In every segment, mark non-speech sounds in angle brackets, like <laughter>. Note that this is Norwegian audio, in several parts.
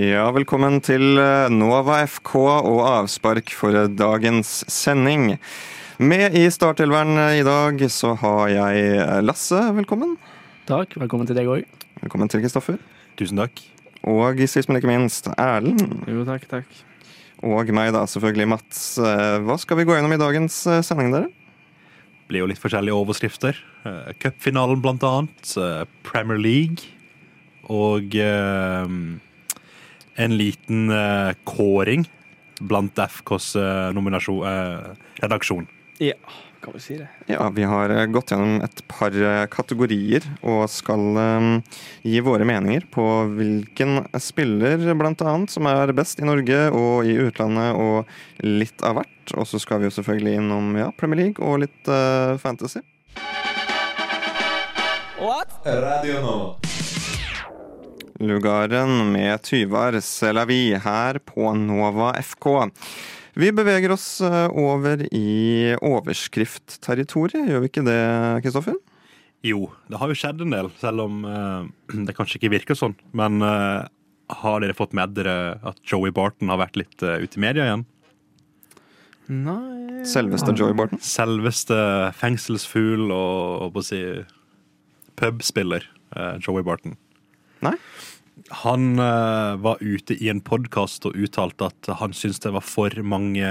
Ja, velkommen til eh, Nova FK og avspark for eh, dagens sending. Med i startelveren i dag så har jeg eh, Lasse, velkommen. Takk. Velkommen til deg òg. Velkommen til Kristoffer. Tusen takk. Og sist, men ikke minst, Erlend. Jo, takk, takk. Og meg, da, selvfølgelig, Mats. Hva skal vi gå gjennom i dagens sending, dere? Det blir jo litt forskjellige overskrifter. Cupfinalen, blant annet. Premier League. Og en liten uh, kåring blant FKs uh, uh, redaksjon. Ja, kan vi si det. Ja, vi har gått gjennom et par kategorier og skal um, gi våre meninger på hvilken spiller annet som er best i Norge og i utlandet, og litt av hvert. Og så skal vi jo selvfølgelig innom ja, Premier League og litt fantasy. What? Radio nå. Lugaren med Tyvar Selavi her på Nova FK. Vi beveger oss eh, over i overskriftterritoriet, gjør vi ikke det, Kristoffer? Jo, det har jo skjedd en del, selv om uh, det kanskje ikke virker sånn. Men uh, har dere fått med dere at Joey Barton har vært litt uh, ute i media igjen? Nei Selveste Joey Barton? Selveste fengselsfugl og, og si, pubspiller Joey Barton. Nei? Han uh, var ute i en podkast og uttalte at han syntes det var for mange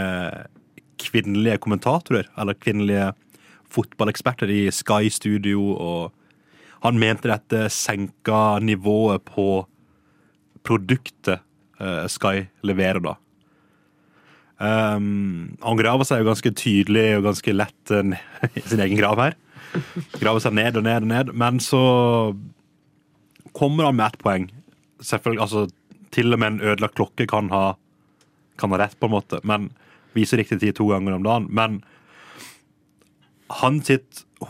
kvinnelige kommentatorer, eller kvinnelige fotballeksperter i Sky Studio, og han mente dette senka nivået på produktet uh, Sky leverer, da. Um, han graver seg jo ganske tydelig og ganske lett uh, <laughs> i sin egen grav her. Graver seg ned og ned og ned, men så kommer han med ett poeng selvfølgelig, altså, Til og med en ødelagt klokke kan ha, kan ha rett, på en måte, men viser riktig tid to ganger om dagen. Men hans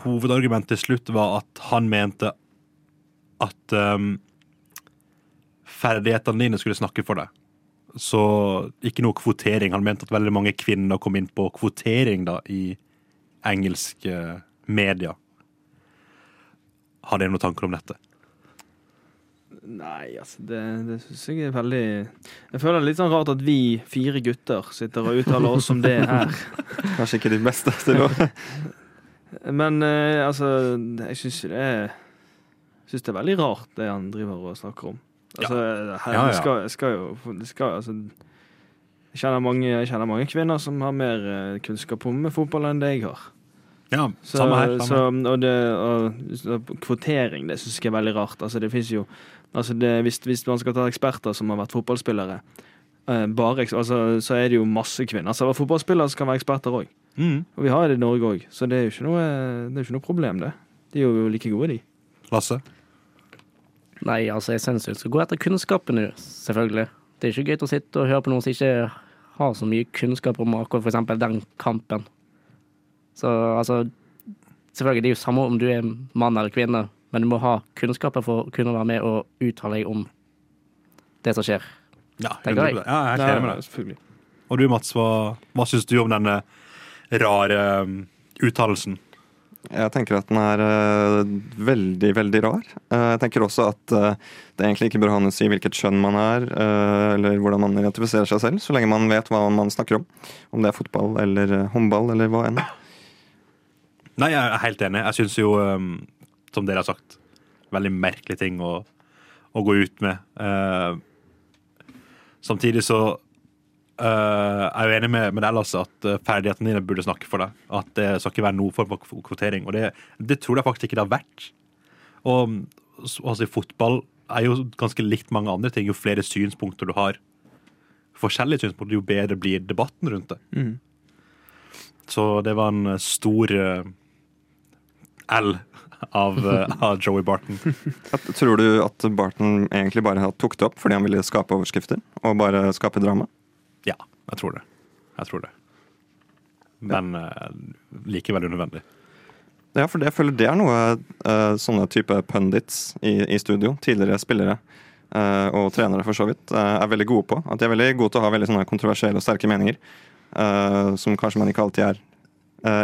hovedargument til slutt var at han mente at um, ferdighetene dine skulle snakke for deg. Så ikke noe kvotering. Han mente at veldig mange kvinner kom inn på kvotering da, i engelske media. Har dere noen tanker om dette? Nei, altså det, det syns jeg er veldig Jeg føler det er litt sånn rart at vi fire gutter sitter og uttaler oss om det her. <laughs> Kanskje ikke de beste til nå. <laughs> Men eh, altså, jeg syns det er Syns det er veldig rart, det han driver og snakker om. Altså, ja. her ja, ja. Skal, skal, jo det skal, altså, jeg, kjenner mange, jeg kjenner mange kvinner som har mer eh, kunnskap om fotball enn det jeg har. Ja, så, samme her. Samme. Så, og, det, og, kvotering, det syns jeg er veldig rart. Altså, det fins jo Altså det, hvis, hvis, man skal ta eksperter som har vært fotballspillere, eh, bare, altså, så er det jo masse kvinner som har vært fotballspillere som kan være eksperter òg. Mm. Og vi har det i Norge òg, så det er jo ikke noe, det er ikke noe problem, det. De er jo like gode, de. Lasse? Nei, altså jeg syns vi skal gå etter kunnskapen nå, selvfølgelig. Det er ikke gøy å sitte og høre på noen som ikke har så mye kunnskap om akkurat f.eks. den kampen. Så altså Selvfølgelig, det er jo samme om du er mann eller kvinne men du må ha kunnskaper for å kunne være med og uttale deg om det som skjer. Ja, jeg. Ja, jeg er enig med deg. Selvfølgelig. Og du, Mats, hva, hva syns du om denne rare um, uttalelsen? Jeg tenker at den er uh, veldig, veldig rar. Uh, jeg tenker også at uh, det egentlig ikke bør ha noe å si hvilket kjønn man er, eller hvordan man identifiserer seg selv, så lenge man vet hva man snakker om. Om det er fotball eller håndball eller hva enn. Nei, jeg er helt enig. Jeg syns jo um, som dere har sagt, veldig merkelig ting å, å gå ut med. Uh, samtidig så uh, er jeg enig med, med deg, Lasse, at uh, ferdighetene dine burde snakke for deg. At det skal ikke være noen form for kvotering. Og det, det, tror jeg faktisk ikke det har vært. Og altså, fotball er jo ganske likt mange andre ting. Jo flere synspunkter du har, forskjellige synspunkter, jo bedre blir debatten rundt det. Mm. Så det var en stor L av, eh, av Joey Barton. Tror du at Barton egentlig bare tok det opp fordi han ville skape overskrifter? Og bare skape drama? Ja, jeg tror det. Jeg tror det. Men ja. uh, likevel unødvendig. Ja, for jeg føler det er noe uh, sånne type pundits i, i studio, tidligere spillere uh, og trenere for så vidt, er veldig gode på. At de er veldig gode til å ha veldig kontroversielle og sterke meninger. som kanskje man ikke alltid er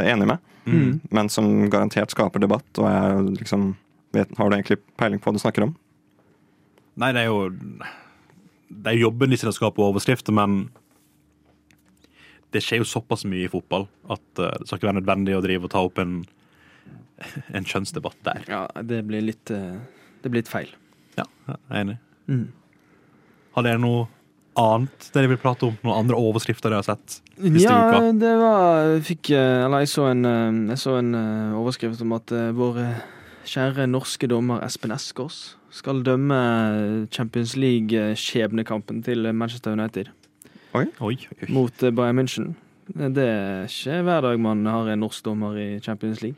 enig med. Mm. men som garantert skaper debatt. Og jeg liksom vet, Har du egentlig peiling på hva du snakker om? Nei, det er jo Det er jobben de sine å skape overskrifter, men det skjer jo såpass mye i fotball at eh, det skal ikke være nødvendig å drive og ta opp en, <laughs> en kjønnsdebatt der. Ja, det blir litt eh, Det blir litt feil. Ja, jeg er enig. Mm. Har dere noe annet dere vil prate om? Noen andre overskrifter dere har sett? Siste Ja, uka. det var jeg fikk, eh, Eller jeg så en, eh, jeg så en eh, overskrift om at vår kjære norske dommer Espen Eskås skal dømme Champions League-skjebnekampen til Manchester United Oi, oi. mot Bayern München. Det er ikke hver dag man har en norsk dommer i Champions League.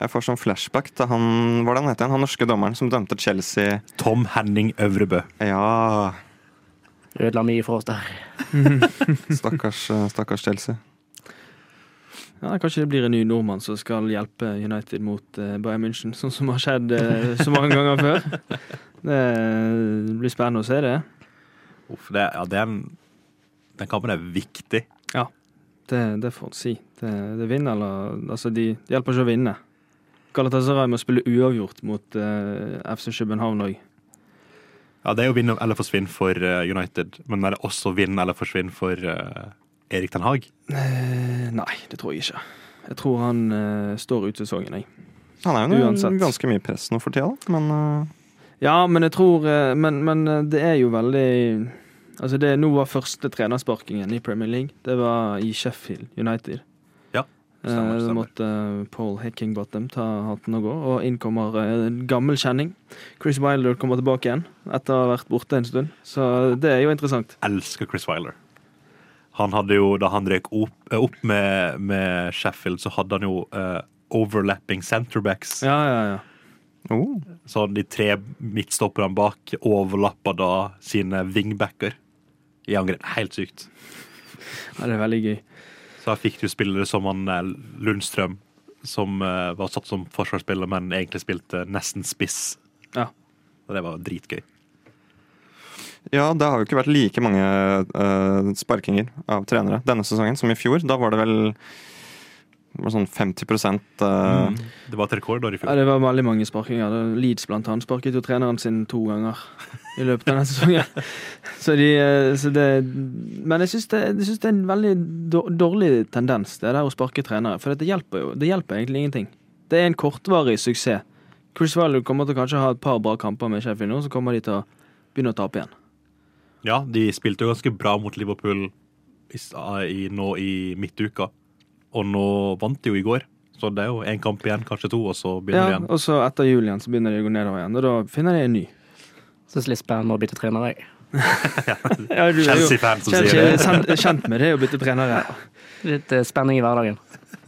Jeg får sånn flashback til han hvordan heter han, han norske dommeren som dømte Chelsea. Tom Henning Øvrebø. Ja, Ødela mye for oss der. <laughs> stakkars, eh, stakkars Chelsea. Ja, Kanskje det blir en ny nordmann som skal hjelpe United mot uh, Bayern München, sånn som har skjedd uh, så mange ganger før. Det blir spennende å se det. Uff, det, ja, er den kampen er viktig. Det, det får en si. Det, det vinner eller Altså, de, de hjelper ikke å vinne. Galatasaray må spille uavgjort mot uh, FC København òg. Ja, Det er jo vinn eller forsvinn for eh, United, men er det også vinn eller forsvinn for eh, Erik Den Haag? Eh, nei, det tror jeg ikke. Jeg tror han står ut sesongen, jeg. Han er jo Uansett. ganske mye press nå for tida, men Ja, men jeg tror Men, men det er jo veldig Altså, det nå var første trenersparkingen i Premier League. Det var i Sheffield United. Ja, stemmer, Eh, stemmer. måtte eh, Paul Hickingbottom ta hatten og gå, og inn kommer eh, en gammel kjenning. Chris Wilder kommer tilbake igjen etter å ha vært borte en stund. Så det er jo interessant. Jeg Elsker Chris Wilder. Han hadde jo, Da han røk opp, eh, opp med, med Sheffield, så hadde han jo uh, overlapping centerbacks. Ja, ja, ja. oh, Så de tre midtstopperne bak overlappa da sine wingbacker i angrep. Helt sykt. ja det er veldig gøy. Så da fikk du spillere som han eh, Lundstrøm, som uh, var satt som forsvarsspiller, men egentlig spilte nesten spiss. Ja. Og det var dritgøy. Ja, det har jo ikke vært like mange uh, sparkinger av trenere denne sesongen som i fjor. Da var det vel sånn 50 eh, Det var et rekordår i Ja, det var veldig mange sparkinger. Leeds blant annet sparket jo treneren sin to ganger i løpet av denne sesongen. <laughs> Så de, eh, så det, men jeg syns det, det er en veldig dårlig tendens, det der å sparke trenere. For det hjelper jo det hjelper egentlig ingenting. Det er en kortvarig suksess. Chris Wilder kommer til å kanskje ha et par bra kamper med Sheffield nå, så kommer de til å begynne å tape igjen. Ja, de spilte jo ganske bra mot Liverpool i, nå i midtuka. Og nå vant de jo i går. Så det er jo én kamp igjen, kanskje to, og så begynner de Ja, igjen. og så etter jul igjen så begynner de å gå nedover igjen, og da finner de en ny. Syns litt spennende å bytte trener, jeg. <laughs> Ja, Chelsea-fan som kjent, sier det. kjent, kjent med det å bytte trenere. Litt eh, spenning i hverdagen.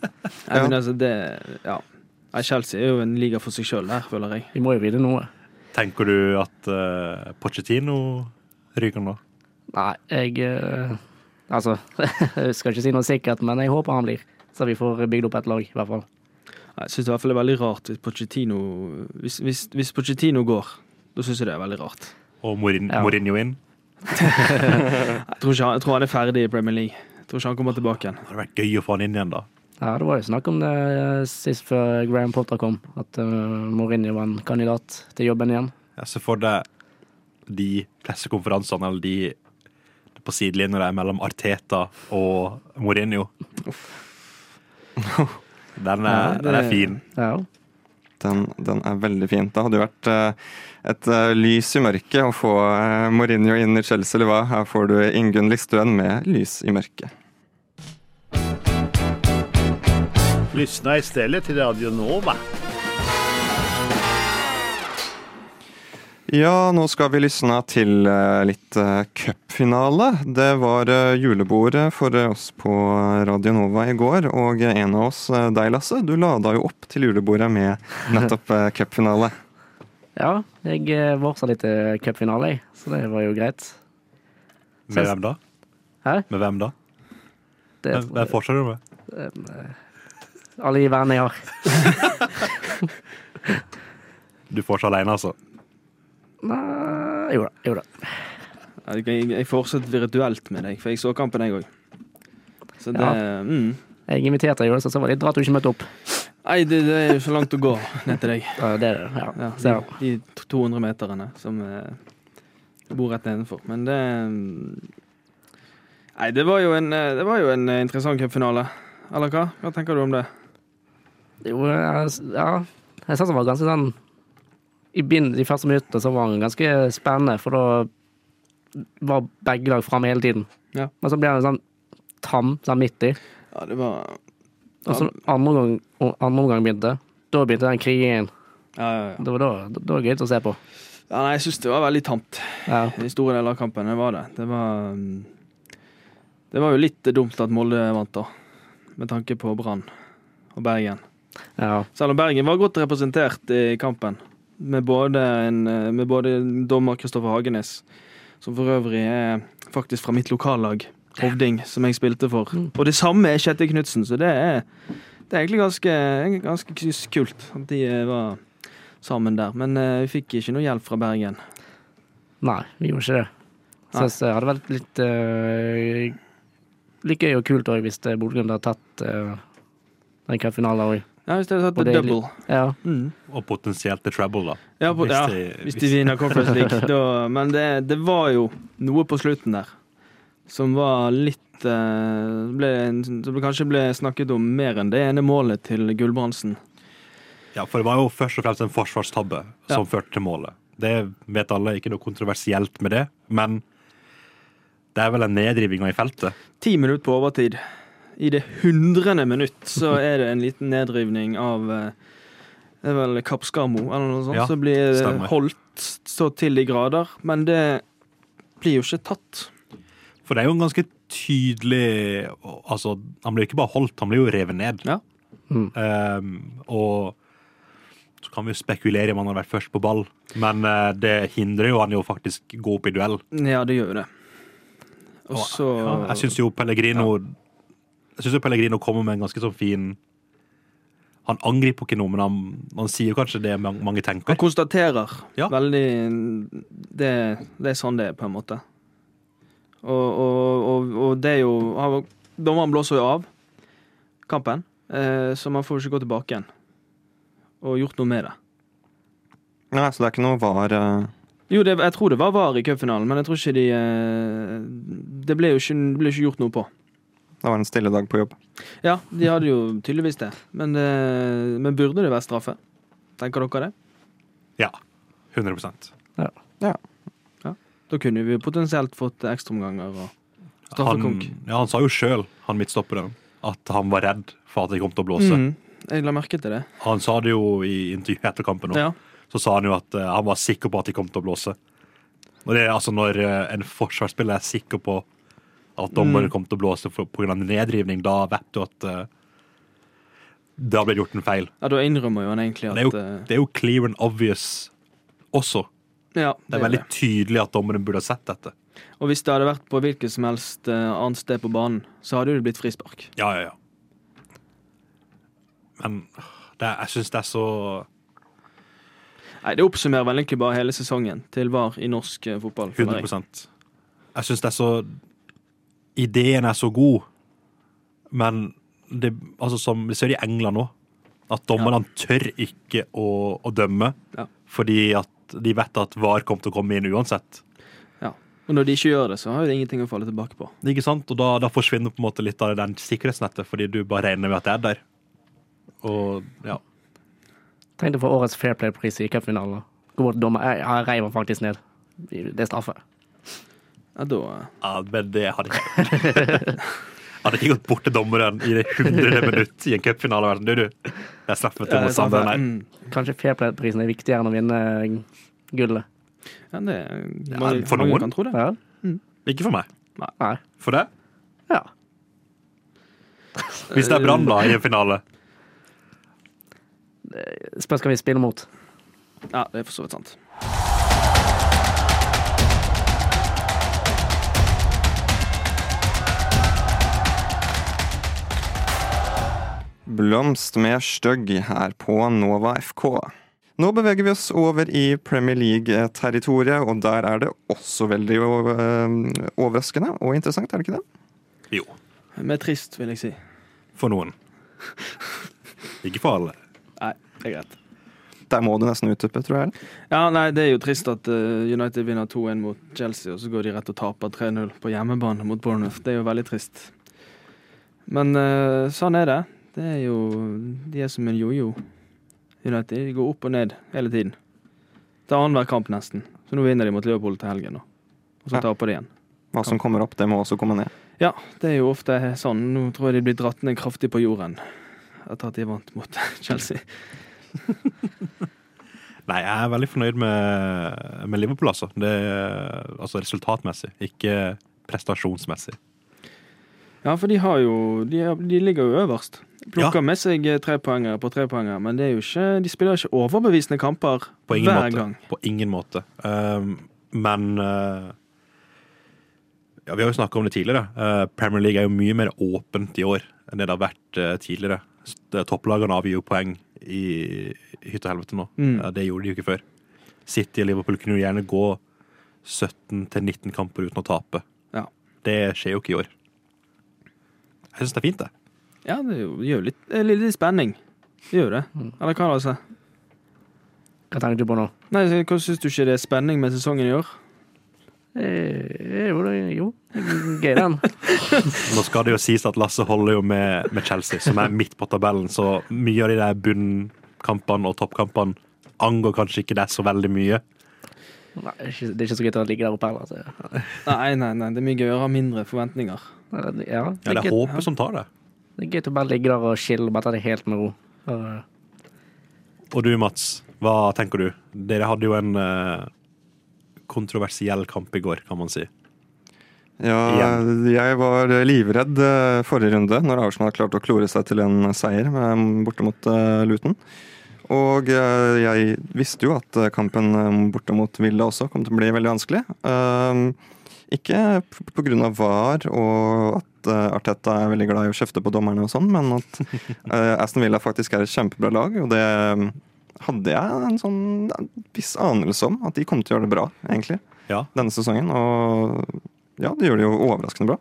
Ja, men altså, det Ja. Chelsea er jo en liga for seg sjøl der, føler jeg. Vi må jo vite noe. Tenker du at uh, Pochettino ryker nå? Nei, jeg uh, Altså, <laughs> jeg skal ikke si noe sikkert, men jeg håper han blir. Så vi får bygd opp et lag, i hvert fall. Jeg syns i hvert fall det er veldig rart hvis Pochettino Hvis, hvis, hvis Pochettino går, da syns jeg det er veldig rart. Og Morin, Ja. Mourinho inn? <laughs> Jeg tror, ikke han, jeg tror han er ferdig i Premier League. Jeg tror ikke han kommer tilbake igjen. Det hadde vært gøy å få han inn igjen, da. Ja, Det var jo snakk om det eh, sist før Graham Potter kom, at uh, Mourinho var en kandidat til jobben igjen. Ja, Så for deg de pressekonferansene eller de på sidelinja der mellom Arteta og Mourinho. <laughs> Den Ja, er, det- den er fin. Ja. den, den er veldig fin. Det hadde jo vært eh, et eh, lys i mørket å få eh, Mourinho inn i Chelsea, eller hva? Her får du Ingunn Listøen med Lys i mørket. Lyssna istället till Radio Nova. Ja, nå skal vi lysne til eh, litt uh, cupfinale. Det var eh, julebordet for eh, oss på Radio Nova i går, og en av oss, eh, deg Lasse, du lada jo opp til julebordet med <laughs> nettopp cupfinale. ja, jeg vorsa litt cupfinale, jeg, så det var jo greit. Med hvem da? Hæ? Med hvem da? Det, Hvem hvem fortsetter du med? alle de vennene jeg har. <laughs> Du får ikke alene, altså? Nei, jo da. Jo da. Jeg, jeg, fortsetter virtuelt med deg, for jeg så kampen, jeg òg. Så det mm. Jeg inviterte deg så det var litt rart du ikke møtte opp. Nei, det, det er jo så langt å gå ned til deg. Ja, det er det. Ja. Ja, de, de 200 meterne som eh, Jeg bor rett nedenfor. Men det Nei, det var jo en, eh, det var jo en eh, interessant cupfinale. Eller hva? Hva tenker du om det? Jo, ja. Jeg synes det var ganske sånn I begynnelsen, de første minuttene så var han ganske spennende, for da var begge lag framme hele tiden. Ja. Men så ble han sånn tam sånn midt i. Ja, det var Og så andre omgang, andre omgang begynte, da begynte den krigen. Ja, ja, ja. Det var da det var gøy å se på. ja nei, jeg syns det var veldig tamt Ja. i store deler av kampen. Det var det. Det var mm, Det var jo litt dumt at Molde vant, da. Med tanke på Brann og Bergen. ja. Selv om Bergen var godt representert i kampen, med både, en, med både dommer Kristoffer Hagenes, som for øvrig er faktisk fra mitt lokallag, Hovding, som jeg spilte for. Og det samme er Kjetil Knutsen, så det er, det er egentlig ganske, ganske kult at de eh, var sammen der. Men uh, vi fikk ikke noe hjelp fra Bergen. Nei, vi gjorde ikke det. Så jeg det hadde vært litt uh, like gøy og kult òg hvis eh, Bodø-Glimt hadde tatt uh, den cupfinalen òg. Ja, hvis det hadde på double. Ja. Mm. Og potensielt the treble, da. Ja, på, Hvis ja, de- hvis hvis- de vinner Conference <laughs> League. Da, men det, det var jo noe på slutten der som var litt eh, ble, Som kanskje ble snakket om mer enn det ene målet til Gulbrandsen. Ja, for det var jo først og fremst en forsvarstabbe som førte til målet. Det vet alle, ikke noe kontroversielt med det, men det er vel en nedriving i feltet. Ti minutter på overtid. I det hundrende minutt så er det en liten nedrivning av eh, Det er vel Kappskarmo eller noe sånt Ja, som blir det stemmer. holdt så til de grader. Men det blir jo ikke tatt. For det er jo en ganske tydelig Altså, han blir ikke bare holdt, han blir jo revet ned. Ja. Mm. Um, og så kan vi jo spekulere i om han har vært først på ball, men eh, det hindrer jo han jo faktisk gå opp i duell. Ja, det gjør jo det. Også, Og, så ja, jeg syns jo Pellegrino Jeg synes jo Pellegrino kommer med en ganske sånn fin Han angriper ikke noe, men han, han sier kanskje det mange, tenker. Han konstaterer Ja. veldig det, det er sånn det er, på en måte. Og, og, og, og det er jo Dommeren blåser jo av kampen, eh, så man får ikke gå tilbake igjen og gjort noe med det. Nei, så det er ikke noe var uh... Jo, det, jeg tror det var VAR i cupfinalen, men jeg tror ikke de eh, Det ble jo ikke, ble ikke gjort noe på. Det var en stille dag på jobb. Ja, de hadde jo tydeligvis det, men, eh, men burde det være straffe? Tenker dere det? Ja. 100% Da kunne vi potensielt fått ekstraomganger og han, straffekonk. ja, han sa jo sjøl, han midtstopperen, at han var redd for at det kom til å blåse. Mm, jeg la merke til det. Han sa det jo i intervjuet etter kampen. òg. Ja. Så sa han jo at eh, han var sikker på at de kom til å blåse. Og det er altså Når eh, en forsvarsspiller er sikker på at dommeren Mm. kommer til å blåse pga. nedrivning, da vet du at uh, det har blitt gjort en feil. Ja, da innrømmer jo han egentlig at Det er jo, eh, det er jo clear and obvious også. ja, Det er veldig tydelig at dommeren burde ha sett dette. Og hvis det hadde vært på hvilket som helst eh, annet sted på banen, så hadde det blitt frispark. Ja, ja, ja. Men det, er- jeg syns det er så Nei, Det oppsummerer vel egentlig bare hele sesongen til VAR i norsk fotball. 100 jeg. Jeg syns det er så Ideen er så god, men det, altså som vi ser i England nå, at dommerne tør ikke å, å dømme Ja. fordi at de vet at VAR kommer til å komme inn uansett. Ja. Og når de ikke gjør det, så har de ingenting å falle tilbake på. Ikke sant? Og da, da forsvinner på en måte litt av den sikkerhetsnettet, fordi du bare regner med at det er der. Og ja. Tenk deg for årets Fair Play-pris i cupfinalen. Bort dommer. Jeg, jeg reiv han faktisk ned. Det er straffe. Ja, da eh, ja men det hadde ikke Hadde ikke gått bort til dommeren i det hundrede minutt i en cupfinale Du, du. Det er ja, er her. Mm. Kanskje Fair Play-prisen er viktigere enn å vinne gullet. Ja, det, Ja, for noen. kan tro det. Ja. Ikke for meg. Nei. For det? Ja. Hvis det er Brann da i en finale. Spørs hva vi spiller mot. Ja, det er for så vidt sant. Blomst med stygg her på Nova FK. Nå beveger vi oss over i Premier League-territoriet, og der er det også veldig eh, overraskende og interessant, er det ikke det? Jo, Mer trist, vil jeg si. for noen. Ikke for alle. Nei, det er greit. der må du nesten utdype, tror jeg. Ja, nei, Det er jo trist at eh, United vinner 2-1 mot Chelsea, og så går de rett og taper 3-0 på hjemmebane mot Bournemouth. Det er jo veldig trist. Men eh, sånn er det. Det er jo De er som en jojo. United de går opp og ned hele tiden. Det er annenhver kamp, nesten. Så nå vinner de mot Liverpool til helgen, nå. Og så Ja. taper de igjen. Hva som kommer opp, det må også komme ned. Ja, det er jo ofte sånn. Nå tror jeg de blir dratt ned kraftig på jorden etter at de vant mot <laughs> Chelsea. <laughs> Nei, jeg er veldig fornøyd med, med Liverpool, altså. Det, altså resultatmessig, ikke prestasjonsmessig. Ja, for de har jo De, de ligger jo øverst. Plukker Ja. med seg trepoengere på trepoengere, men ikke, de spiller ikke overbevisende kamper På ingen hver måte. gang. På ingen måte. Um, men uh, ja, Vi har jo snakka om det tidligere. Uh, Premier League er jo mye mer åpent i år enn det det har vært uh, tidligere. Topplagene avgir jo poeng i hytte og helvete nå. Mm. Ja, det gjorde de jo ikke før. City og Liverpool kunne jo gjerne gå 17-19 kamper uten å tape. Ja. Det skjer jo ikke i år. Jeg syns det er fint, det. Ja, det jo- det gjør jo litt, er litt, spenning. Det gjør det. Eller hva, altså? Hva tenker du på nå? Nei, Hva syns du ikke det er spenning med sesongen i år? Eh, jo, det- jo, gøy den. <laughs> Nå skal det jo sies at Lasse holder jo med, med Chelsea, som er midt på tabellen, så mye av de der bunnkampene og toppkampene angår kanskje ikke deg så veldig mye. Nei, det er ikke- det så gøy å ligge der oppe heller. Altså. Nei, nei, nei, det er mye gøyere å ha mindre forventninger. Ja, det Ja, er det er gøy- håpet som tar det. det er gøy å bare ligge der og chille, bare ta det helt med ro. Og, Og du, Mats, hva tenker du? Dere hadde jo en uh, kontroversiell kamp i går, kan man si. Ja, jeg var livredd eh, forrige runde, når Arsenal klarte å klore seg til en seier borte mot eh, Luton. Og jeg visste jo at kampen borte mot Villa også kom til å bli veldig vanskelig. Eh, Ikke pga. på grunn av VAR og at eh, Arteta er veldig glad i å kjefte på dommerne og sånn, men at <laughs> eh, Aston Villa faktisk er et kjempebra lag, og det eh, hadde jeg en sånn en viss anelse om at de kom til å gjøre det bra, egentlig, Ja. denne sesongen. Og ja, de gjør det jo overraskende bra.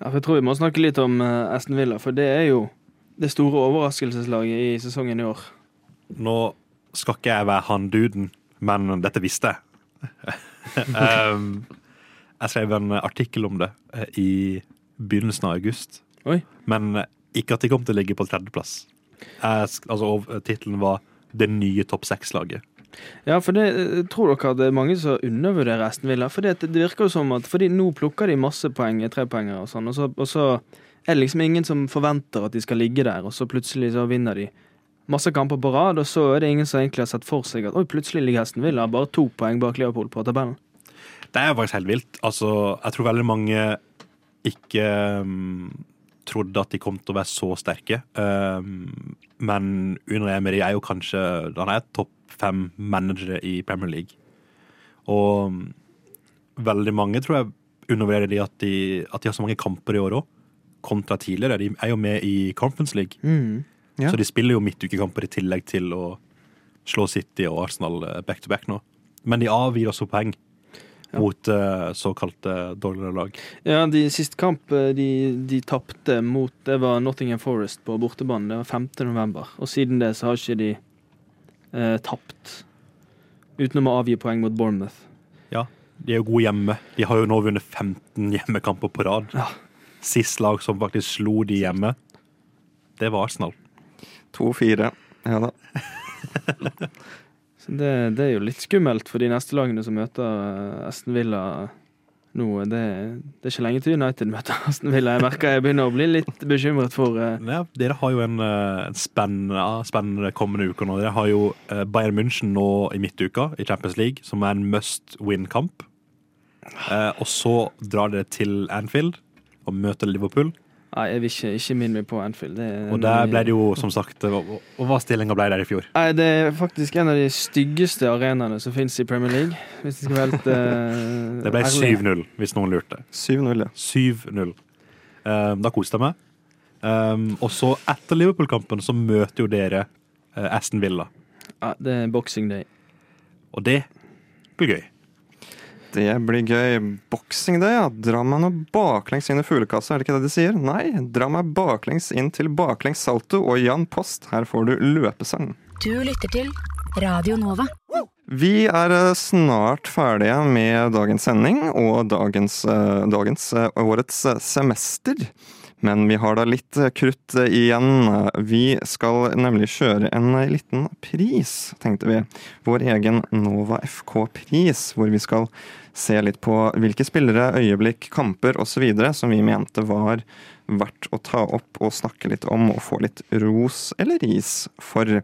Ja, for Jeg tror vi må snakke litt om eh, Aston Villa, for det er jo det store overraskelseslaget i sesongen i år. Nå skal ikke jeg være han duden, men dette visste jeg. um, <laughs> jeg skrev en artikkel om det eh, i begynnelsen av august. Oi. Men eh, ikke at de kom til å ligge på tredjeplass. Altså, Tittelen var 'Det nye topp seks-laget'. Ja, for det eh, tror dere at det er mange som undervurderer Aston Villa. For det, det virker jo som at fordi nå plukker de masse poeng, trepoengere og sånn, og så, og så er det liksom ingen som forventer at de skal ligge der, og så plutselig så vinner de masse kamper på rad, og så er det ingen som egentlig har sett for seg at oi, plutselig ligger Aston Villa bare to poeng bak Liverpool på tabellen. Det er faktisk helt vilt. Altså, jeg tror veldig mange ikke um, trodde at de kom til å være så sterke. Um, men Unai Emery er jo kanskje Han er topp fem managere i Premier League. Og um, veldig mange tror jeg undervurderer de at, de at de har så mange kamper i år òg, kontra tidligere. De er jo med i Conference League, Ja. så de spiller jo midtukekamper i tillegg til å slå City og Arsenal eh, back to back nå. Men de avgir også poeng Ja. mot uh, såkalte dårligere lag. Ja, de siste kamp eh, de, de tapte mot Det var Nottingham Forest på bortebane. Det var 5. november. Og siden det så har ikke de uh, tapt. Utenom å avgi poeng mot Bournemouth. Ja, de er jo gode hjemme. De har jo nå vunnet 15 hjemmekamper på rad. Ja. Sist lag som faktisk slo de hjemme, det var Arsenal. 2-4. Ja da. <laughs> Det, det er jo litt skummelt for de neste lagene som møter eh, Aston Villa nå. Det, det er ikke lenge til United møter <laughs> Aston Villa. Jeg merker jeg begynner å bli litt bekymret for uh... Ja, dere har jo en, eh, en spennende, spennende kommende uke nå. Dere har jo Bayern München nå i midtuka i Champions League, som er en must win-kamp. Uh, og så drar dere til Anfield og møter Liverpool. Nei, jeg vil ikke, ikke minne meg på Anfield. Det er Og der ble det jo, som sagt Og og hva stillinga ble der i fjor? Nei, det er faktisk en av de styggeste arenaene som fins i Premier League. Hvis det skal være helt uh, <laughs> Det ble 7-0, hvis noen lurte. 7-0, ja. 7-0. Um, da koste jeg meg. Um, og så, etter Liverpool-kampen, så møter jo dere uh, Aston Villa. Ja, det er boxing day. Og det blir gøy. Det blir gøy. Boksing, det, ja. Dra meg nå baklengs inn i fuglekassa, er det ikke det de sier? Nei, dra meg baklengs inn til baklengs salto og Jan Post. Her får du løpesang. Du lytter til Radio Nova. Vi er eh, snart ferdige med dagens sending og dagens, eh, dagens eh, årets semester. Men vi har da litt krutt igjen. Vi skal nemlig kjøre en liten pris, tenkte vi. Vår egen Nova FK-pris, hvor vi skal se litt på hvilke spillere, øyeblikk, kamper osv. som vi mente var verdt å ta opp og snakke litt om og få litt ros eller ris for.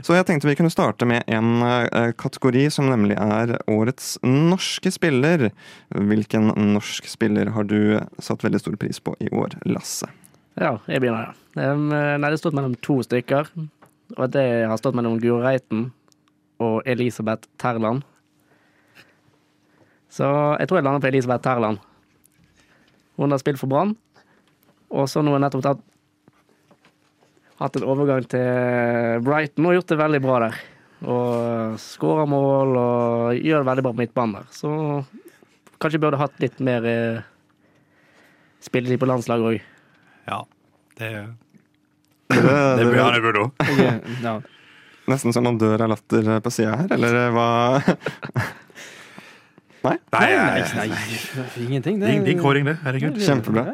Så jeg tenkte vi kunne starte med en eh, kategori som nemlig er årets norske spiller. Hvilken norsk spiller har du satt veldig stor pris på i år, Lasse? Ja, jeg begynner, ja. Um, nei, det har stått mellom to stykker. Og det har stått mellom Guro Reiten og Elisabeth Terland. Så jeg tror jeg lander på Elisabeth Terland. Hun har spilt for Brann. Og så nå har hun nettopp tatt hatt en overgang til Brighton og gjort det veldig bra der. Og skårer mål og gjør det veldig bra på midtbanen der. Så kanskje burde hatt litt mer eh, spilletid på landslaget òg. Ja, det, Det, burde han burde òg. <laughs> Nesten så man dør av latter på sida her, eller hva? <laughs> Nei? Nei, Nei, nei, nei, ingenting. Det, Din, din kåring, det. Herregud. Kjempebra.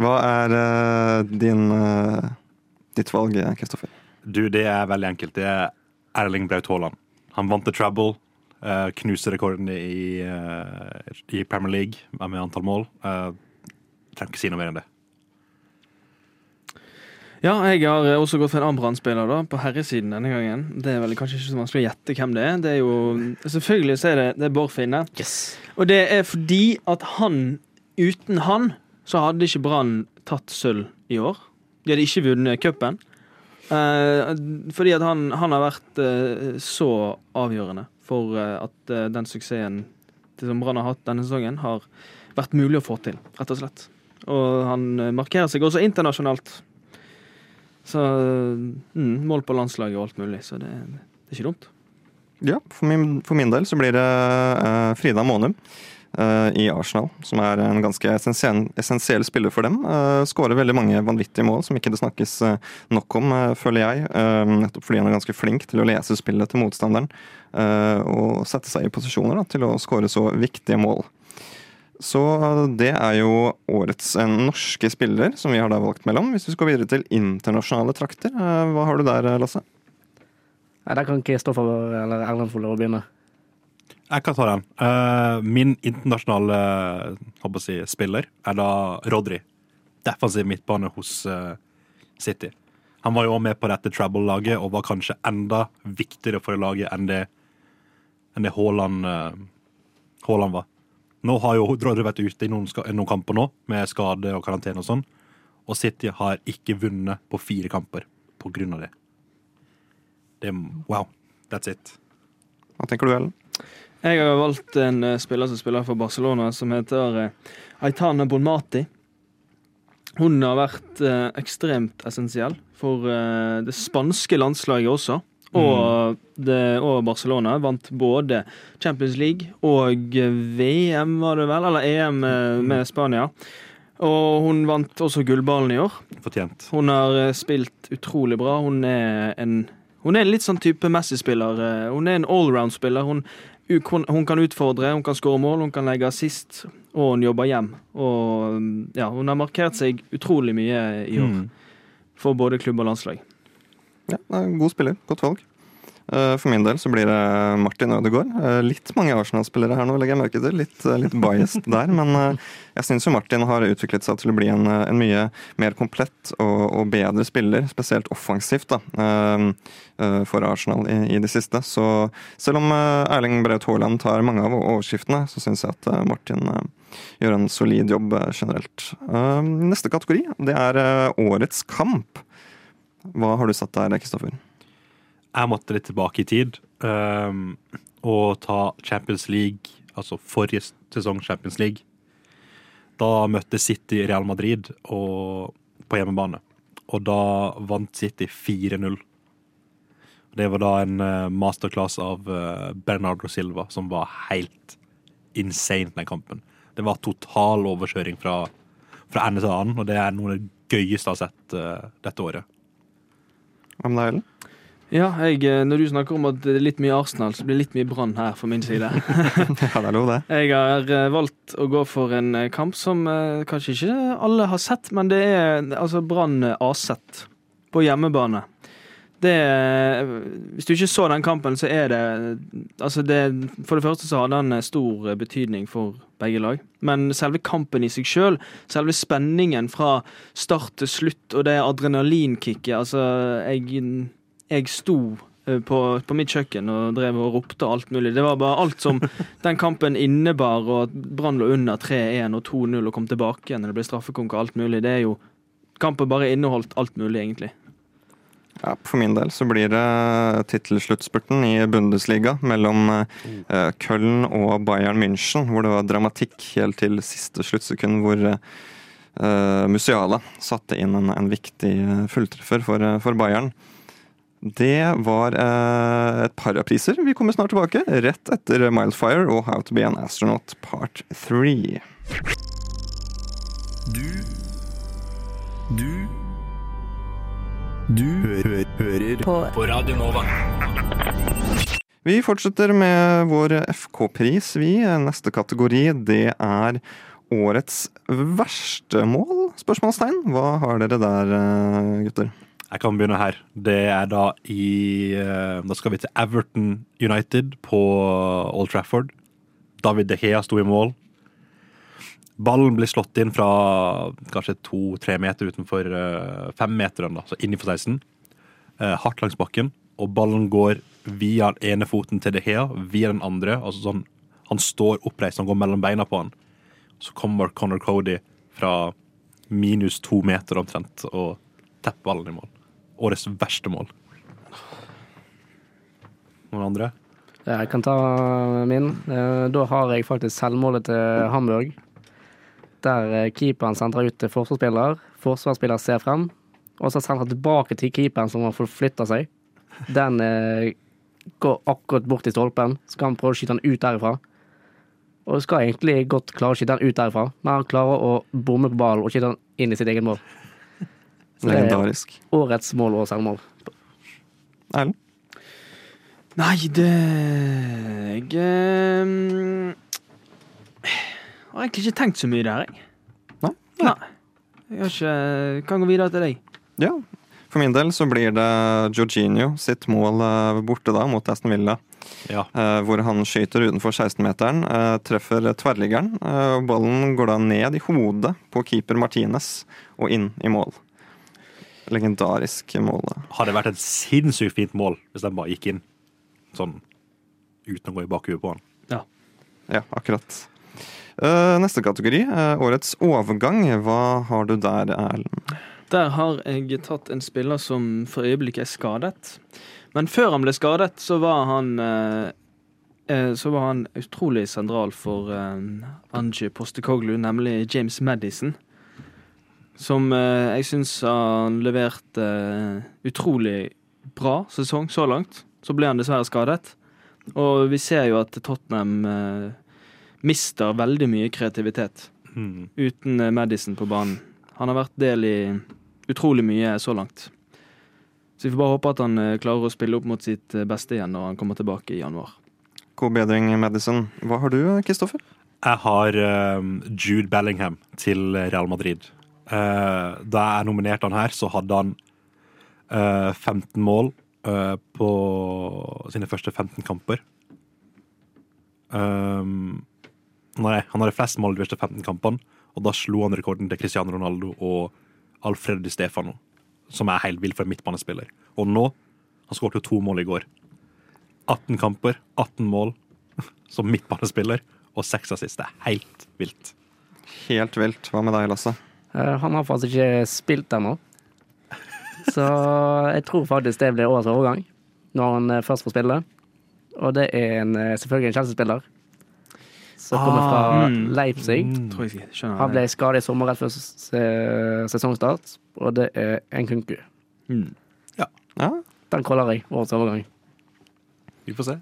Hva er uh, din, uh, ditt valg, Kristoffer? Du, det er veldig enkelt. Det er Erling Braut Haaland. Han vant The Trouble. Uh, knuste rekorden i, eh, i Premier League med antall mål. Uh, trenger ikke si noe mer enn det. Ja, jeg har eh, også gått for en annen Brann-spiller da, på herresiden denne gangen. Det er vel kanskje ikke så vanskelig å gjette hvem det er. Det er jo, selvfølgelig så er det, det er Bård Finne. Og det er fordi at han, uten han, så hadde ikke Brann tatt sølv i år. De hadde ikke vunnet cupen. Eh, fordi at han, han har vært eh, så avgjørende for eh, at eh, den suksessen som Brann har hatt denne sesongen, har vært mulig å få til, rett og slett. Og han eh, markerer seg også internasjonalt. Så mm, mål på landslaget og alt mulig, så det, det er ikke dumt. Ja, for min, for min del så blir det uh, Frida Månum uh, i Arsenal, som er en ganske essensiell, essensiell spiller for dem. Uh, Skårer veldig mange vanvittige mål som ikke det snakkes nok om, føler jeg. Nettopp fordi han er ganske flink til å lese spillet til motstanderen og sette seg i posisjoner da, til å skåre så viktige mål. Så det er jo årets eh, norske spiller som vi har da valgt mellom. Hvis vi skal videre til internasjonale trakter, eh, hva har du der, Lasse? Nei, Der kan Kristoffer eller Erlend få lov å begynne. Jeg kan ta den. Eh, min internasjonale håper jeg, å si, spiller er da Rodri. Defensiv midtbane hos eh, City. Han var jo også med på dette Trouble-laget og var kanskje enda viktigere for laget enn det enn det Haaland, eh, Haaland var. Nå har jo Rodri vært ute i noen, noen kamper nå, med skade og karantene og sånn. Og City har ikke vunnet på fire kamper på grunn av det. Det Wow. That's it. Hva tenker du, Ellen? Jeg har valgt en eh, spiller som spiller for Barcelona, som heter uh, Aitana Bonmati. Hun har vært eh, ekstremt essensiell for eh, det spanske landslaget også. Og, det, og Barcelona vant både Champions League og VM, var det vel? Eller EM eh, med Spania. Og hun vant også gullballen i år. Fortjent. Hun har eh, spilt utrolig bra. Hun er en Hun er en litt sånn type Messi-spiller. eh, Hun er en allround-spiller. Hun, hun kan utfordre, hun kan skåre mål, hun kan legge assist, og hun jobber hjem. Og mm, ja, hun har markert seg utrolig mye i år. Mm. For både klubb og landslag. Ja, God spiller. Godt valg. Eh, For min del så blir det Martin Ødegaard. Eh, Litt mange Arsenal-spillere her nå, legger jeg merke til. Litt, eh, litt biased der. Men jeg syns jo Martin har utviklet seg til å bli en, en mye mer komplett og, og bedre spiller, spesielt offensivt, da, for Arsenal i, i det siste. Så selv om Erling Braut Haaland tar mange av overskriftene, så syns jeg at Martin gjør en solid jobb generelt. Neste kategori det er Årets kamp. Hva har du satt der, Kristoffer? jeg måtte litt tilbake i tid um, og ta Champions League, altså forrige sesong Champions League. Da møtte City Real Madrid og, på hjemmebane, og da vant City 4-0. Det var da en eh, masterclass av eh, Bernardo Silva som var helt insane, den kampen. Det var total overkjøring fra, fra ende til annen, og det er noe av det gøyeste jeg har sett uh, dette året. Hva med deg, Ellen? Ja, jeg, eh, når du snakker om at det er litt mye Arsenal, så blir det litt mye Brann her for min side. <laughs> <laughs> Ja, det er lov, det. Jeg har eh, valgt å gå for en eh, kamp som kanskje ikke alle har sett, men det er altså Brann AZ på hjemmebane. Det, hvis du ikke så den kampen, så er det Altså, det For det første så hadde den eh, stor eh, betydning for begge lag. Men selve kampen i seg sjøl, selve spenningen fra start til slutt og det adrenalinkicket Altså, jeg, jeg sto eh, på, på mitt kjøkken og drev og ropte alt mulig. Det var bare alt som <laughs> den kampen innebar, og at Brann lå under 3-1 og 2-0 og kom tilbake igjen når det ble straffekonk og alt mulig. Det er jo Kampen bare inneholdt alt mulig, egentlig. Ja, for min del så blir det tittelsluttspurten i Bundesliga mellom eh, Köln og Bayern München, hvor det var dramatikk helt til siste sluttsekund, hvor eh, Musiala satte inn en, en viktig eh, fulltreffer for, eh, for Bayern. Det var eh, et par av priser. Vi kommer snart tilbake, rett etter Mildfire og How to be an astronaut part 3. Du Du Du hø hø hører på. på Radio Nova. Vi fortsetter med vår FK-pris, vi. Neste kategori, det er årets verste mål? Spørsmålstegn. Hva har dere der, eh, gutter? Jeg kan begynne her. Det er da i eh, Da skal vi til Everton United på Old Trafford. David De Gea sto i mål. Ballen blir slått inn fra kanskje to-tre meter utenfor uh, femmeteren, altså så innenfor 16. Uh, hardt langs bakken. Og ballen går via den ene foten til De Hea, via den andre. altså sånn, Han står oppreist, han går mellom beina på han. Så kommer Conor Cody fra minus to meter omtrent og tepper ballen i mål. Årets verste mål. Noen andre? Jeg kan ta min. Eh, Da har jeg faktisk selvmålet til Hamburg. Der eh, keeperen sentrer ut til forsvarsspiller. Forsvarsspiller ser frem. Og så sender han tilbake til keeperen som har forflytta seg. Den eh, går akkurat bort til stolpen. så kan han prøve å skyte den ut derifra. Og skal egentlig godt klare å skyte den ut derifra, men han klarer å bomme på ballen og skyte den inn i sitt eget mål. <laughs> Legendarisk. årets mål og selvmål. Erlend? Nei, det Jeg ehm, har egentlig ikke tenkt så mye der, jeg. Nei? Nei. Jeg har ikke Kan gå videre til deg. Ja. For min del så blir det Jorginho sitt mål eh, borte da, mot Aston Villa. Ja. eh, hvor han skyter utenfor 16-meteren, eh, treffer tverrliggeren. eh, og ballen går da ned i hodet på keeper Martinez og inn i mål. Legendarisk mål. da. Hadde vært et sinnssykt fint mål hvis den bare gikk inn. Sånn uten å gå i bakhuet på han. Ja, akkurat. Eh, neste kategori, eh, årets overgang. Hva har du der, Erlend? Der har jeg tatt en spiller som for øyeblikket er skadet. Men før han ble skadet, så var han eh, Så var han utrolig sentral for Angie Postekoglu, nemlig James Madison. Som jeg syns han leverte utrolig bra sesong så langt. Så ble han dessverre skadet. Og vi ser jo at Tottenham mister veldig mye kreativitet mm. uten eh, Madison på banen. Han har vært del i utrolig mye så langt. Så vi får bare håpe at han eh, klarer å spille opp mot sitt eh, beste igjen når han kommer tilbake i januar. God bedring, Madison. Hva har du, Kristoffer? Jeg har Jude Bellingham til Real Madrid. Eh, da jeg nominerte han her, så hadde han eh, 15 mål eh, på sine første 15 kamper. Um, nei, han hadde flest mål i de første 15 kampene, og da slo han rekorden til Cristiano Ronaldo og Alfred Di Stefano, som er helt vill for en midtbanespiller. Og nå Han skåret jo to mål i går. 18 kamper, 18 mål <laughs> som midtbanespiller, og seks assist. Det er helt vilt. Helt vilt. Hva med deg, Lasse? Eh, Han har faktisk ikke spilt ennå. Så <laughs> jeg tror faktisk det blir årets overgang, når han eh, først får spille. Og det er en, eh, selvfølgelig en Chelsea-spiller. Som kommer fra Ah, mm. Leipzig. Tror jeg skjønner Han ble skadet i sommer rett før sesongstart, og det er en kunku. mm. Ja, Den kaller jeg årets overgang. Vi får se.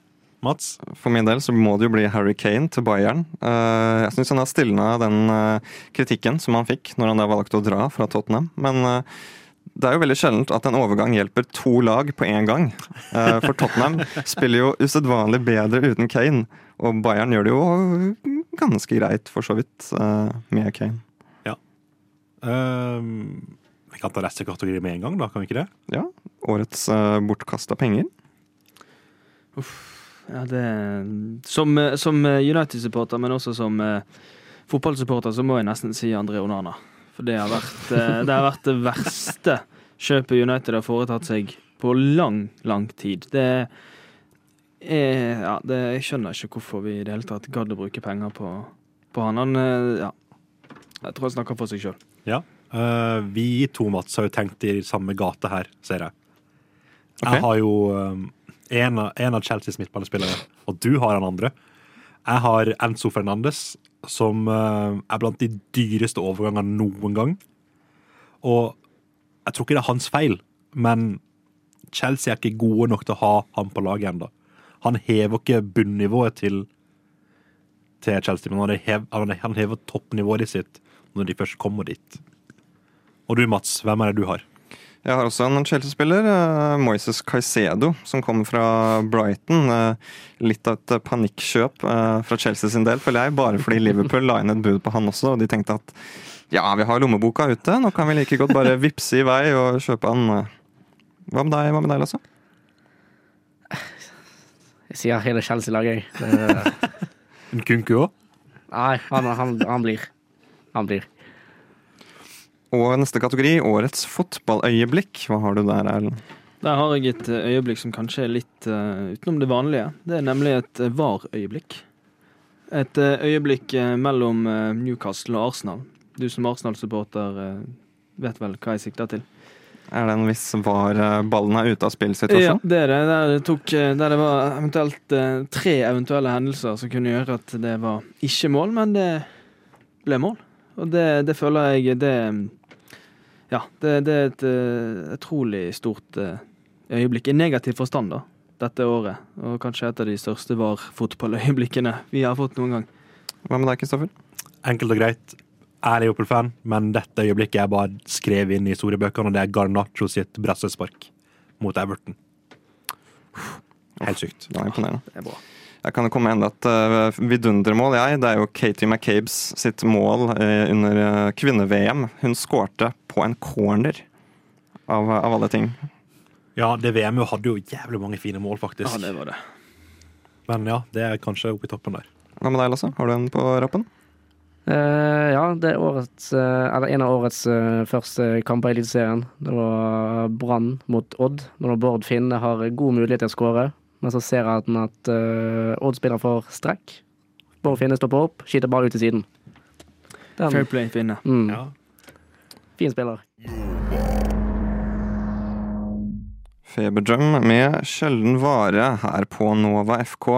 Mats? For min del så må det jo bli Harry Kane til Bayern. Eh, jeg syns han har stilna den eh, kritikken som han fikk når han da valgte å dra fra Tottenham. Men eh, Det er jo veldig sjeldent at en overgang hjelper to lag på én gang. Eh, For Tottenham <laughs> spiller jo usedvanlig bedre uten Kane. Og Bayern gjør det jo ganske greit, for så vidt, eh, med Kane. Ja. vi kan ta neste kategori med en gang, da. Kan vi ikke det? Ja, årets uh, bortkasta penger. Ja, det Som, eh, som United-supporter, men også som uh, fotballsupporter, så må jeg nesten si André Onana. For det har vært uh, det, har vært det verste kjøpet United har foretatt seg på lang, lang tid. Det er Ja, det, jeg skjønner ikke hvorfor vi i det hele tatt gadd å bruke penger på, på han. Han eh, Ja. Jeg tror han snakker for seg sjøl. Ja. Uh, vi to, Mats, har jo tenkt i samme gate her, ser jeg. Okay. Jeg har jo um, en, av, en av Chelseas midtbanespillere, og du har den andre. Jeg har Enzo Fernandes, som uh, er blant de dyreste overgangene noen gang. Og jeg tror ikke det er hans feil, men Chelsea er ikke gode nok til å ha ham på laget ennå. Han hever ikke bunnivået til, til Chelsea, men han hever, han hever toppnivået sitt når de først kommer dit. Og du, Mats, hvem er det du har? Jeg har også en Chelsea-spiller, eh, Moises Caicedo, som kommer fra Brighton. Eh, litt av et panikkjøp eh, fra Chelsea sin del, føler jeg, bare fordi Liverpool la inn et bud på han også, og de tenkte at ja, vi har lommeboka ute, nå kan vi like godt bare <laughs> vippse i vei og kjøpe han. Hva med deg, hva med deg Lasse? Jeg sier hele Chelsea-laget, jeg. <laughs> En kunku òg? Nei, han, han, han blir. Han blir. Og neste kategori, årets fotballøyeblikk. Hva har du der, Erlend? Der har jeg et eh, øyeblikk som kanskje er litt uh, utenom det vanlige. Det er nemlig et uh, VAR-øyeblikk. Et uh, øyeblikk uh, mellom eh, Newcastle og Arsenal. Du som Arsenal-supporter eh, vet vel hva jeg sikter til? Er det en viss var eh, ballen er ute av Ja, spill-situasjon? det er det. Der det, tok, eh, der det var eventuelt eh, tre eventuelle hendelser som kunne gjøre at det var ikke mål, men det ble mål. Og det, det føler jeg det Ja, det, det er et utrolig stort øyeblikk. I negativ forstand, da, dette året. Og kanskje et av de største VAR-fotballøyeblikkene vi har fått noen gang. Hva med deg, Kristoffer? Enkelt og greit. Er Liverpool-fan, men dette øyeblikket er bare skrevet inn i historiebøkene, og det er Garnaccio sitt brassespark mot Everton. Helt sykt. Det er imponerende. Det er bra. Jeg kan jo komme med enda et uh, vidundermål, jeg. Det er jo Katie McCabes sitt mål eh, under eh, kvinne-VM. Hun skårte på en corner, av, av alle ting. Ja, det VM-et hadde jo jævlig mange fine mål, faktisk. Ja, det var det. Men ja, det er kanskje oppe i toppen der. Hva med deg, Lasse? Har du en på rappen? Eh, ja, det er årets, uh, eller en av årets uh, første kamper i Eliteserien. Det var Brann mot Odd. Når Bård Finne har god mulighet til å skåre, men så ser han at uh, Odd spiller for strekk. Bård Finne stopper opp, skyter bare ut til siden. Den, Fair play, Finne. mm, Ja. Fin spiller. Feberdrøm med sjelden vare her på Nova FK.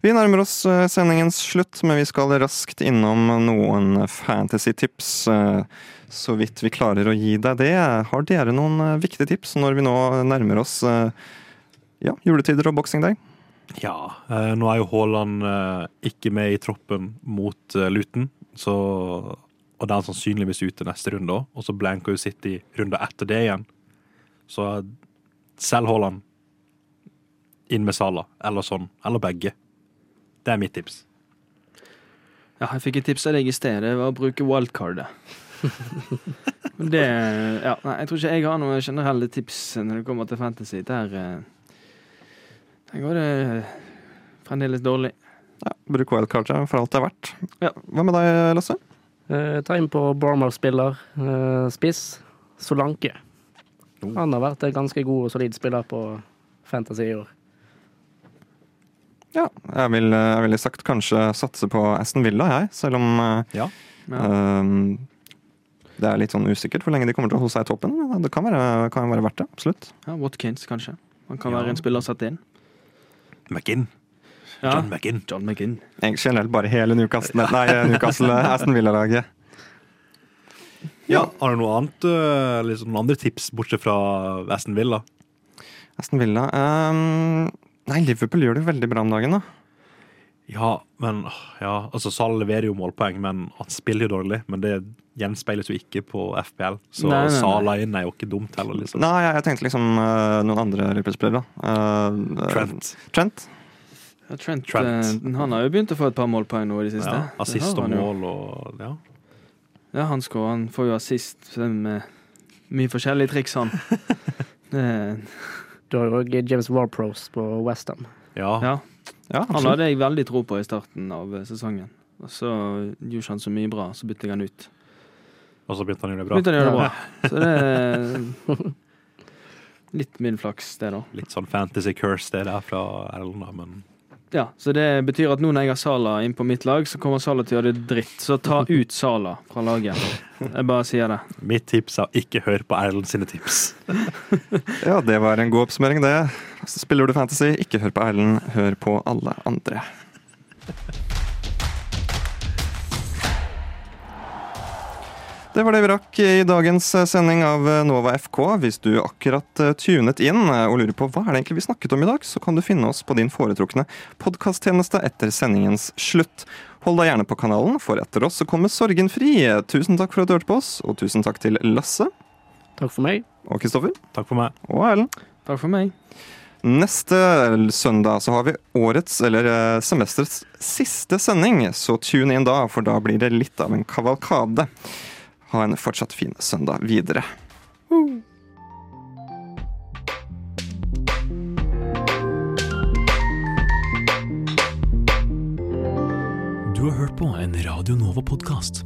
Vi nærmer oss eh, sendingens slutt, men vi skal raskt innom noen fantasy-tips. eh, Så vidt vi klarer å gi deg det. Har dere noen eh, viktige tips når vi nå nærmer oss ja, juletider og boksing day? Ja, nå er jo Haaland ikke med i troppen mot Luton, så Og da er han sannsynligvis ute neste runde òg, og så blanker jo City runde etter det igjen. Så selg Haaland. Inn med Salah, eller sånn. Eller begge. Det er mitt tips. Ja, jeg fikk et tips av deg i sted. Det var å bruke wildcardet. <laughs> Men det Ja, nei, jeg tror ikke jeg har noen generelle tips når det kommer til fantasy. Der, eh, der går det fremdeles dårlig. Ja, Bruk wildcardet for alt det er verdt. Ja. Hva med deg, Lasse? Eh, ta inn på Bournemouth-spiller, eh, spiss, Solanke. Oh. Han har vært en ganske god og solid spiller på Fantasy i år. Ja, jeg vil- jeg ville sagt kanskje satse på Aston Villa, jeg. Selv om eh, Ja. Ja. Um, det er litt sånn usikkert hvor lenge de kommer til å holde seg i toppen. Det kan være, kan være verdt det. Absolutt. Ja, Watkins, kanskje. Han kan Ja. være en spiller satt inn. McGinn. Ja. John McGinn. John McGinn. Generelt bare hele Newcastle, nei, Newcastle Aston Villa-laget. Ja, Har du noe annet, eh, liksom noen andre tips, bortsett fra Aston Villa? Aston Villa um, Nei, Liverpool gjør det jo veldig bra om dagen, da. Ja, men ja, altså Sal leverer jo målpoeng, men han spiller jo dårlig. Men det gjenspeiles jo ikke på FPL, så Nei, nei, nei. Sala inn er jo ikke dumt heller, liksom. Nei, jeg, jeg tenkte liksom uh, noen andre Liverpool-spillere. da. Eh, Trent. Trent. Ja, Trent, Trent. Uh, han har jo begynt å få et par målpoeng nå i det siste. Ja, assist og mål og ja. Ja, han skårer. Han får jo assist med mye forskjellige triks, han. <laughs> Du har jo òg James Warprose på Westham. ja. ja, Ja, han hadde jeg veldig tro på i starten av eh, sesongen. Og så gjorde han så mye bra, så bytte jeg han ut. Og så begynte han å gjøre det bra. Begynte han å gjøre det bra. Så det er <laughs> litt min flaks, det, da. Litt sånn fantasy curse det der fra Erlend, da, men Ja, Så det betyr at nå når jeg har Sala inn på mitt lag, så kommer Sala til å gjøre det dritt. Så ta ut Sala fra laget. Jeg bare sier det. mitt tips er ikke høre på Erlend sine tips. <laughs> Ja, det var en god oppsummering, det. Spiller du fantasy, ikke hør på Erlend, hør på alle andre. Det var det vi rakk i dagens sending av Nova FK. Hvis du akkurat eh, tunet inn og lurer på hva er det egentlig vi snakket om i dag, så kan du finne oss på din foretrukne podkasttjeneste etter sendingens slutt. Hold deg gjerne på kanalen, for etter oss så kommer Sorgenfri. Tusen takk for at du hørte på oss, og tusen takk til Lasse Takk for meg. og Kristoffer Takk for meg. og Erlend. Takk for meg. Neste søndag så har vi årets, eller eh, semesterets, siste sending, så tune inn da, for da blir det litt av en kavalkade. Ha en fortsatt fin søndag videre. Du har hørt på en Radio Nova-podkast.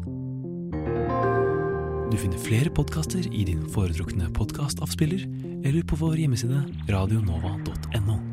Du finner flere podkaster i din foretrukne podkastavspiller eller på vår hjemmeside radionova.no.